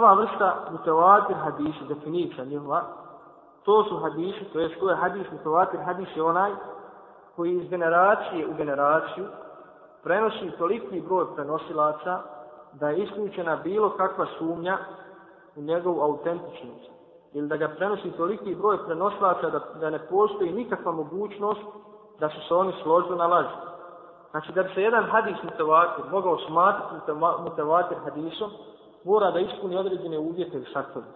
prva vrsta mutavatir hadisi, definicija njihova, to su hadisi, to je što je hadis, mutawatir hadis je onaj koji iz generacije u generaciju prenosi toliki broj prenosilaca da je isključena bilo kakva sumnja u njegovu autentičnost. Ili da ga prenosi toliki broj prenosilaca da, da ne postoji nikakva mogućnost da su se oni složili na laži. Znači da bi se jedan hadis mutawatir mogao smatrati mutawatir hadisom, mora da ispuni određene uvjete u šartove.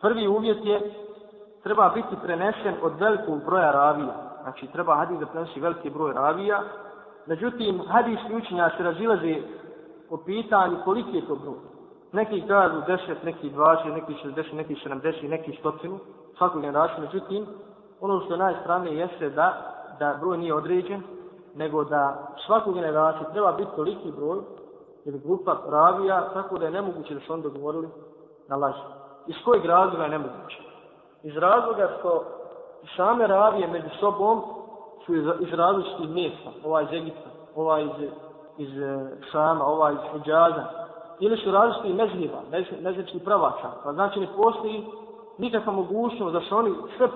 Prvi uvjet je treba biti prenesen od velikog broja ravija. Znači treba hadis da prenesi veliki broj ravija. Međutim, hadijski učenja se razilaze po pitanju koliki je to broj. Neki kažu 10, neki 20, neki 60, neki 70, neki 100, svakog generacija. Međutim, ono što je najstranije jeste da, da broj nije određen, nego da svaku generaciju treba biti toliki broj ili grupa ravija, tako da je nemoguće da su on dogovorili na laži. Iz kojeg razloga je nemoguće? Iz razloga što same ravije među sobom su iz, iz različitih mjesta, ovaj iz Egipta, ovaj iz, iz Sama, Šama, ovaj iz Hidžaza, ili su različiti mezhiva, mezhivski pravaca, pa znači ne postoji nikakva mogućnost da su oni sve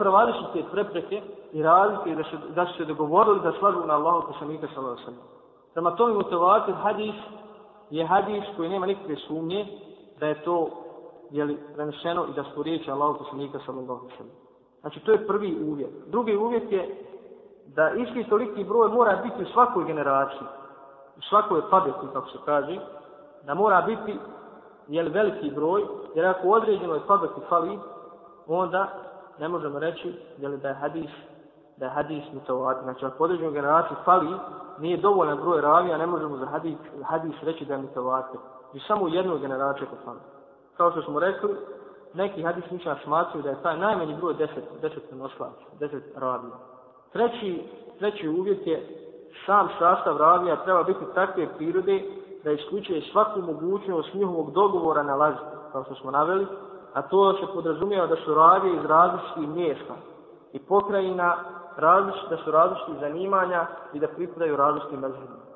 te prepreke i razlike da su, da su se dogovorili da slažu na Allahu poslanika sallallahu alejhi ve sellem. Prema tome motivator hadis je hadis koji nema nikakve sumnje da je to je li preneseno i da su riječi Allahu poslanika sallallahu alejhi. Znači to je prvi uvjet. Drugi uvjet je da isti toliki broj mora biti u svakoj generaciji, u svakoj pabeti, kako se kaže, da mora biti jel, veliki broj, jer ako određeno je pabeti fali, onda ne možemo reći jel, da je hadis da je hadis mutawat. Znači, ako određenu generaciju fali, nije dovoljan broj ravija, ne možemo za hadis, hadis reći da je mutawat. I samo u jednoj generaciji ako fali. Kao što smo rekli, neki hadis niša smatruju da je taj najmanji broj deset, deset prenoslaca, deset ravija. Treći, treći uvjet je sam sastav ravija treba biti takve prirode da isključuje svaku mogućnost njihovog dogovora na laži, kao što smo naveli, a to se podrazumijeva da su ravije iz različitih mjesta i pokrajina različiti, da su različiti zanimanja i da pripadaju različitim mezhebima.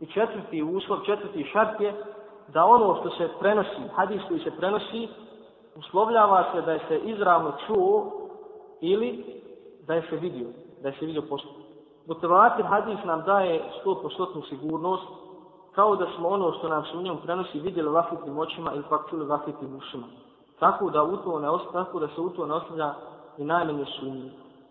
I četvrti uslov, četvrti šart je da ono što se prenosi, hadis koji se prenosi, uslovljava se da je se izravno čuo ili da je se vidio, da je se vidio postup. Motivatir hadis nam daje 100% sigurnost, kao da smo ono što nam se u njom prenosi vidjeli vlastitim očima ili pak čuli vlastitim ušima. Tako da, u to ne, tako da se u to ne ostavlja i najmanje sumnje.